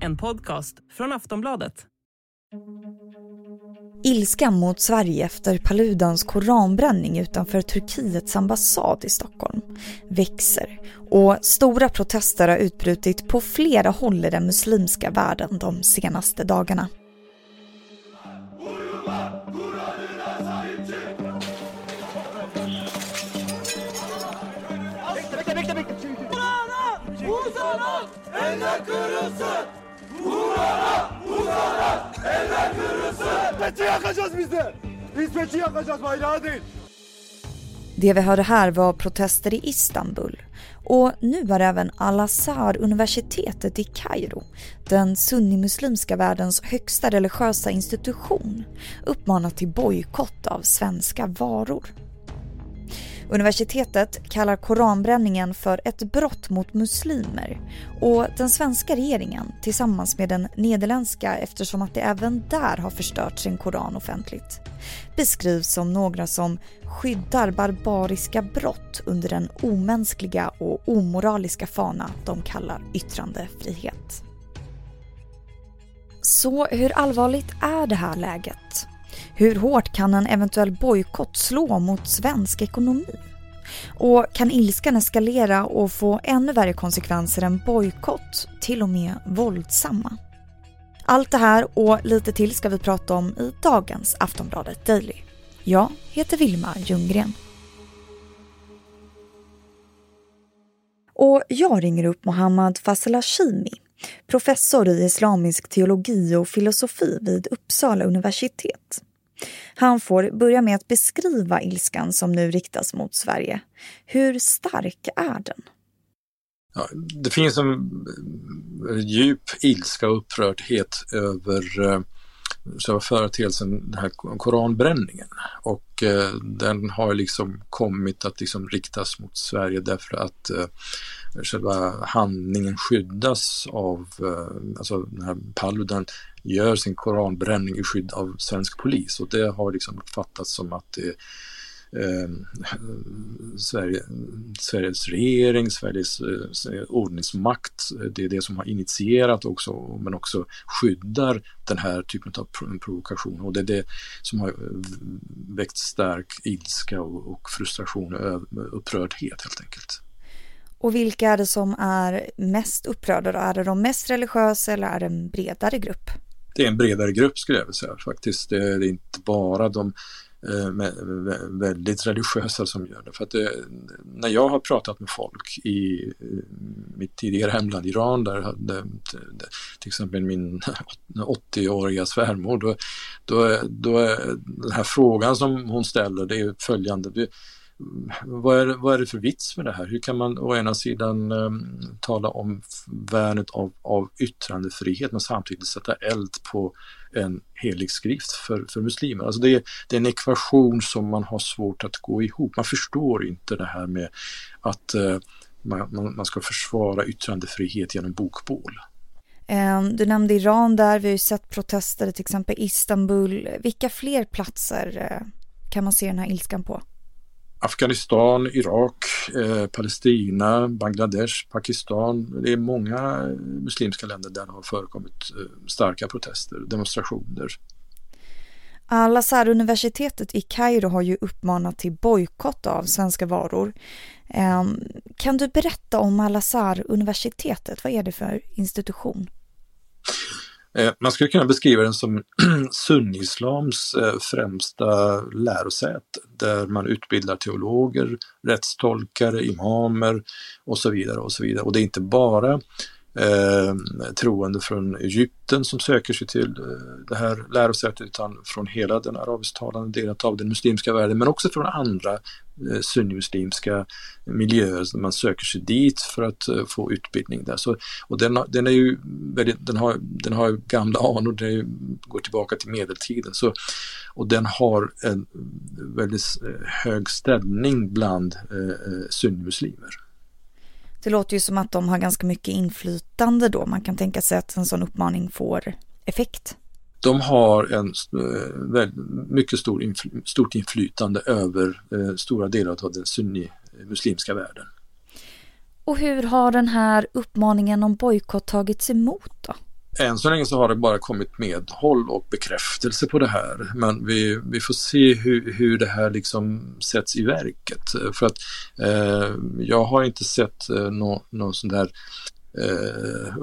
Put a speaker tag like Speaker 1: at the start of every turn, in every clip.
Speaker 1: En podcast från Aftonbladet.
Speaker 2: Ilskan mot Sverige efter Paludans koranbränning utanför Turkiets ambassad i Stockholm växer och stora protester har utbrutit på flera håll i den muslimska världen de senaste dagarna.
Speaker 3: Eller kırılsın. Vurana, vurana, eller kırılsın. Peçe yakacağız biz de. Biz peçe yakacağız bayrağı değil.
Speaker 2: Det vi hörde här var protester i Istanbul och nu har även Al-Azhar universitetet i Kairo, den sunnimuslimska världens högsta religiösa institution, uppmanat till bojkott av svenska varor. Universitetet kallar koranbränningen för ett brott mot muslimer och den svenska regeringen tillsammans med den nederländska eftersom att det även där har förstört sin koran offentligt beskrivs som några som skyddar barbariska brott under den omänskliga och omoraliska fana de kallar yttrandefrihet. Så hur allvarligt är det här läget? Hur hårt kan en eventuell bojkott slå mot svensk ekonomi? Och kan ilskan eskalera och få ännu värre konsekvenser än bojkott, till och med våldsamma? Allt det här och lite till ska vi prata om i dagens Aftonbladet Daily. Jag heter Vilma Ljunggren. Och jag ringer upp Mohammad Fazelhashimi, professor i islamisk teologi och filosofi vid Uppsala universitet. Han får börja med att beskriva ilskan som nu riktas mot Sverige. Hur stark är den?
Speaker 4: Ja, det finns en eh, djup ilska och upprördhet över eh, företeelsen, den här koranbränningen. Och eh, den har liksom kommit att liksom riktas mot Sverige därför att eh, själva handlingen skyddas av, eh, alltså den här Paludan gör sin koranbränning i skydd av svensk polis och det har liksom uppfattats som att det Eh, Sverige, Sveriges regering, Sveriges eh, ordningsmakt, det är det som har initierat också, men också skyddar den här typen av provokation och det är det som har eh, väckt stark ilska och, och frustration och upprördhet helt enkelt.
Speaker 2: Och vilka är det som är mest upprörda då? Är det de mest religiösa eller är det en bredare grupp?
Speaker 4: Det är en bredare grupp skulle jag vilja säga faktiskt. Det är inte bara de eh, väldigt religiösa som gör det. För att det, när jag har pratat med folk i eh, mitt tidigare hemland Iran, där hade till exempel min 80-åriga svärmor, då, då, då är den här frågan som hon ställer, det är följande vad är, vad är det för vits med det här? Hur kan man å ena sidan um, tala om värnet av, av yttrandefrihet men samtidigt sätta eld på en helig skrift för, för muslimer? Alltså det, är, det är en ekvation som man har svårt att gå ihop. Man förstår inte det här med att uh, man, man ska försvara yttrandefrihet genom bokbål.
Speaker 2: Ehm, du nämnde Iran där, vi har ju sett protester till exempel Istanbul. Vilka fler platser eh, kan man se den här ilskan på?
Speaker 4: Afghanistan, Irak, eh, Palestina, Bangladesh, Pakistan. Det är många eh, muslimska länder där det har förekommit eh, starka protester, demonstrationer.
Speaker 2: Al-Azhar universitetet i Kairo har ju uppmanat till bojkott av svenska varor. Eh, kan du berätta om Al-Azhar universitetet? Vad är det för institution?
Speaker 4: Eh, man skulle kunna beskriva den som sunnislams eh, främsta lärosäte där man utbildar teologer, rättstolkare, imamer och så vidare och så vidare. Och det är inte bara eh, troende från Egypten som söker sig till eh, det här lärosätet utan från hela den arabisktalande delen av den muslimska världen men också från andra eh, sunnimuslimska miljöer. Man söker sig dit för att eh, få utbildning där. Så, och den, den, är ju väldigt, den, har, den har gamla anor, den går tillbaka till medeltiden. Så, och den har en väldigt eh, hög ställning bland eh, eh sunnimuslimer.
Speaker 2: Det låter ju som att de har ganska mycket inflytande då. Man kan tänka sig att en sån uppmaning får effekt.
Speaker 4: De har en eh, mycket stor infly, stort inflytande över eh, stora delar av den sunni-muslimska världen.
Speaker 2: Och hur har den här uppmaningen om bojkott tagits emot då?
Speaker 4: Än så länge så har det bara kommit medhåll och bekräftelse på det här. Men vi, vi får se hur, hur det här liksom sätts i verket. För att eh, jag har inte sett eh, någon, någon sån där eh,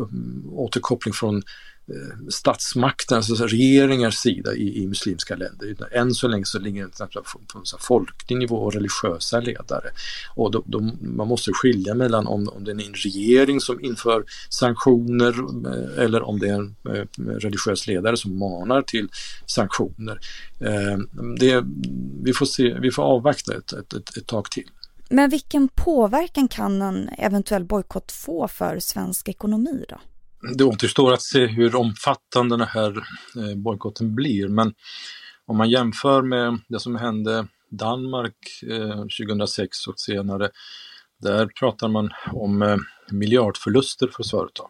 Speaker 4: återkoppling från Eh, statsmaktens, alltså regeringars sida i, i muslimska länder. Utan än så länge så ligger det på, på på folklig nivå och religiösa ledare. Och då, då, man måste skilja mellan om, om det är en regering som inför sanktioner eh, eller om det är en eh, religiös ledare som manar till sanktioner. Eh, det, vi, får se, vi får avvakta ett, ett, ett, ett tag till.
Speaker 2: Men vilken påverkan kan en eventuell bojkott få för svensk ekonomi då?
Speaker 4: Det återstår att se hur omfattande den här eh, bojkotten blir men om man jämför med det som hände Danmark 2006 eh, och senare, där pratar man om eh, miljardförluster för företag.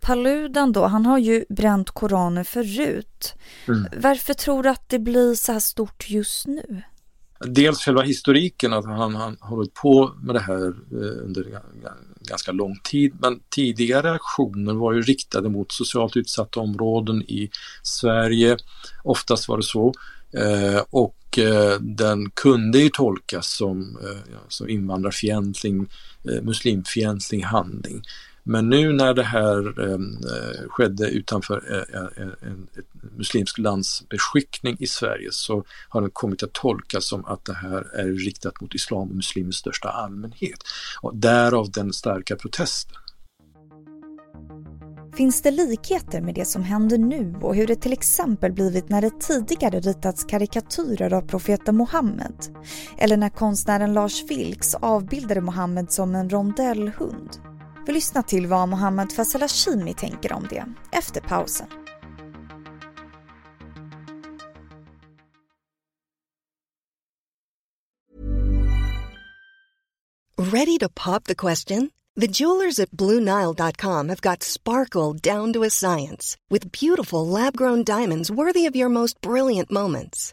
Speaker 2: Paludan då, han har ju bränt koraner förut. Mm. Varför tror du att det blir så här stort just nu?
Speaker 4: Dels själva historiken, att han har hållit på med det här eh, under ganska lång tid. Men tidigare aktioner var ju riktade mot socialt utsatta områden i Sverige. Oftast var det så. Eh, och eh, den kunde ju tolkas som, som invandrarfientlig, muslimfientlig handling. Men nu när det här ehm, eh, skedde utanför eh, eh en, ett muslimsk lands beskickning i Sverige så har det kommit att tolkas som att det här är riktat mot islam och muslimer i största allmänhet. Och därav den starka protesten.
Speaker 2: Finns det likheter med det som händer nu och hur det till exempel blivit när det tidigare ritats karikatyrer av profeten Muhammed? Eller när konstnären Lars Vilks avbildade Muhammed som en rondellhund? Vi lyssnar till vad Mohammad Faisal Hashimi tänker om det efter pausen.
Speaker 5: Ready to pop the question? The jewelers at BlueNile.com have got sparkle down to a science with beautiful lab-grown diamonds worthy of your most brilliant moments.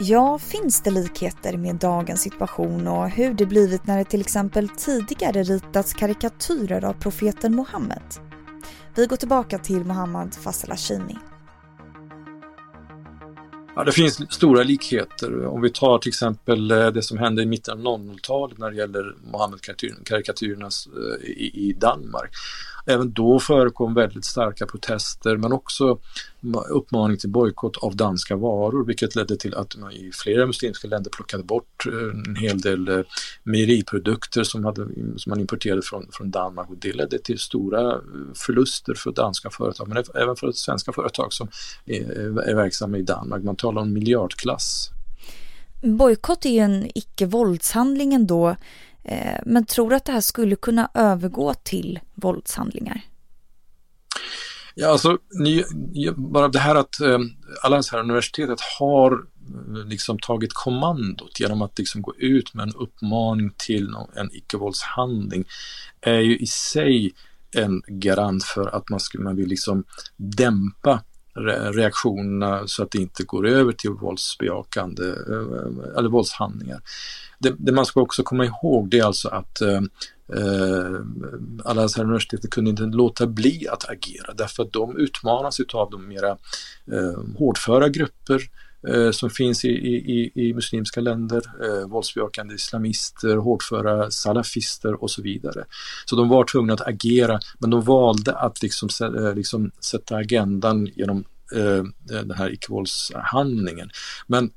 Speaker 2: Ja, finns det likheter med dagens situation och hur det blivit när det till exempel tidigare ritats karikatyrer av profeten Muhammed? Vi går tillbaka till Muhammad Fassel Hashimi.
Speaker 4: Ja, det finns stora likheter. Om vi tar till exempel eh, det som hände i mitten av 00-talet när det gäller Mohammed-karikatyrerna eh, i Danmark. Även då förekom väldigt starka protester men också uppmaning till bojkott av danska varor vilket ledde till att man i flera muslimska länder plockade bort eh, en hel del eh, mejeriprodukter som, hade, som man importerade från, från Danmark och det ledde till stora eh, förluster för danska företag men även för svenska företag som är, är verksamma i Danmark. Man talar om miljardklass.
Speaker 2: Bojkott är ju en icke-våldshandling ändå. Eh, men tror du att det här skulle kunna övergå till våldshandlingar?
Speaker 4: Ja, alltså ni, bara det här att eh, här universitetet har eh, liksom tagit kommandot genom att liksom gå ut med en uppmaning till en icke-våldshandling är ju i sig en garant för att man, skulle, man vill liksom dämpa reaktionerna så att det inte går över till våldsbejakande eh, eller våldshandlingar. Det, det, man ska också komma ihåg det är alltså att eh, eh alla Al-Azhar kunde inte låta bli att agera därför att de utmanas av de mera eh, hårdföra grupper eh, Eh, som finns i, i, i muslimska länder, eh, våldsbejakande islamister, hårdföra salafister och så vidare. Så de var tvungna att agera men de valde att liksom, eh, liksom sätta agendan genom eh, eh, den här icke-våldshandlingen. Men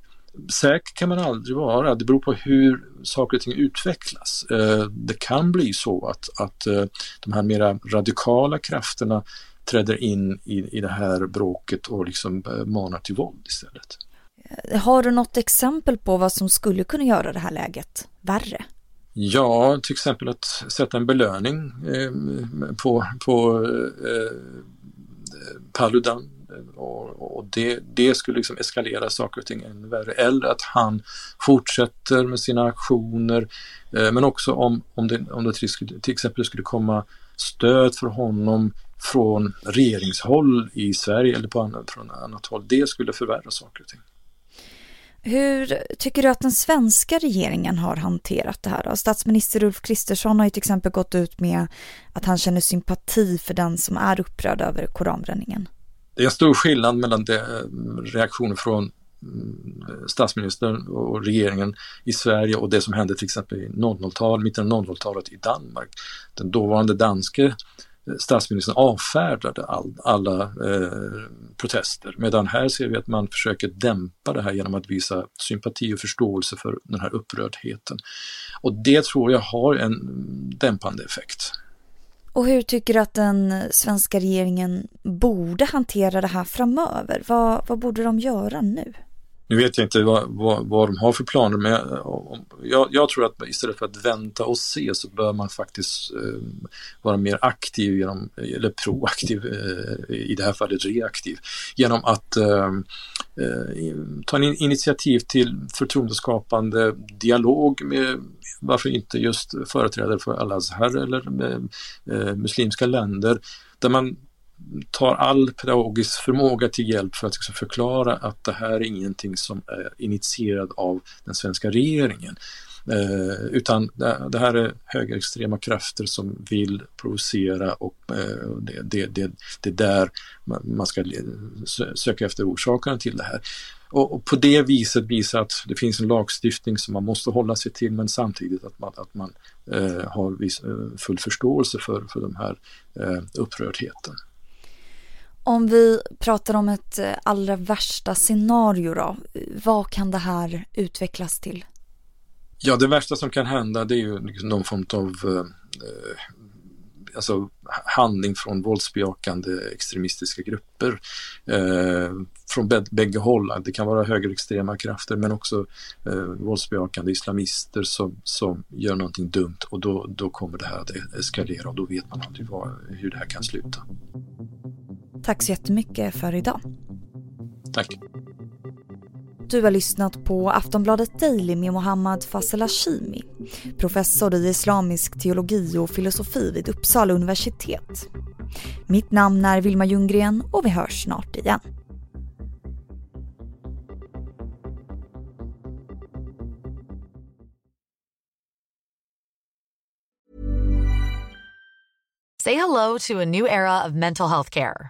Speaker 4: säker kan man aldrig vara. Det beror på hur saker och ting utvecklas. Eh, det kan bli så att, att de här mera radikala krafterna träder in i, i det här bråket och liksom manar till våld istället.
Speaker 2: Har du något exempel på vad som skulle kunna göra det här läget värre?
Speaker 4: Ja, till exempel att sätta en belöning eh, på, på eh, Paludan och, och det, det skulle liksom eskalera saker och ting ännu värre. Eller att han fortsätter med sina aktioner eh, men också om, om det, om det till, till exempel skulle komma stöd för honom från regeringshåll i Sverige eller på annat, från annat håll. Det skulle förvärra saker och ting.
Speaker 2: Hur tycker du att den svenska regeringen har hanterat det här? Då? Statsminister Ulf Kristersson har ju till exempel gått ut med att han känner sympati för den som är upprörd över koranbränningen.
Speaker 4: Det är stor skillnad mellan eh, reaktionen från mm, statsministern och regeringen i Sverige och det som hände till exempel i 00-talet, mitten av 00-talet i Danmark. Den dåvarande danske statsministern avfärdade all, alla eh, protester. Medan här ser vi att man försöker dämpa det här genom att visa sympati och förståelse för den här upprördheten. Och det tror jag har en dämpande effekt.
Speaker 2: Och hur tycker du att den svenska regeringen borde hantera det här framöver? Vad, vad borde de göra nu?
Speaker 4: Nu vet jag inte vad, vad, vad de har för planer men jag, jag, tror att istället för att vänta och se så bör man faktiskt eh, vara mer aktiv genom, eller proaktiv, eh, i det här fallet reaktiv, genom att eh, eh ta en initiativ till förtroendeskapande dialog med varför inte just företrädare för Al-Azhar eller eh, eh muslimska länder där man tar all pedagogisk förmåga till hjälp för att liksom förklara att det här är ingenting som är initierad av den svenska regeringen. Eh, utan det, det, här är högerextrema krafter som vill provocera och eh, det, det, det, det är där man ska söka efter orsakerna till det här. Och, och, på det viset visa att det finns en lagstiftning som man måste hålla sig till men samtidigt att man, att man eh, har viss, eh, full förståelse för, för den här eh, upprördheten.
Speaker 2: Om vi pratar om ett eh, allra värsta scenario då, vad kan det här utvecklas till?
Speaker 4: Ja, det värsta som kan hända det är ju liksom någon form av eh, alltså, handling från våldsbejakande extremistiska grupper eh, från bägge håll. Det kan vara högerextrema krafter men också eh, våldsbejakande islamister som, som gör någonting dumt och då, då kommer det här att eskalera och då vet man aldrig vad, hur det här kan sluta.
Speaker 2: Tack så jättemycket för idag.
Speaker 4: Tack.
Speaker 2: Du har lyssnat på Aftonbladet Daily med Mohammad Fazel Hashimi, professor i islamisk teologi och filosofi vid Uppsala universitet. Mitt namn är Vilma Ljunggren och vi hörs snart igen.
Speaker 6: Say hello to a new era of mental health care.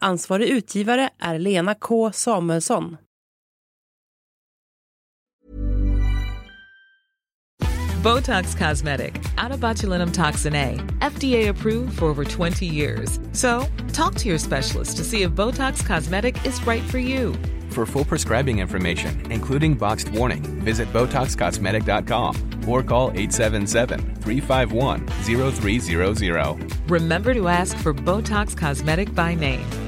Speaker 1: Ansvarig utgivare är Lena K Samuelsson.
Speaker 7: Botox Cosmetic, out toxin A, FDA approved for over 20 years. So, talk to your specialist to see if Botox Cosmetic is right for you.
Speaker 8: For full prescribing information, including boxed warning, visit BotoxCosmetic.com or call 877-351-0300.
Speaker 7: Remember to ask for Botox Cosmetic by name.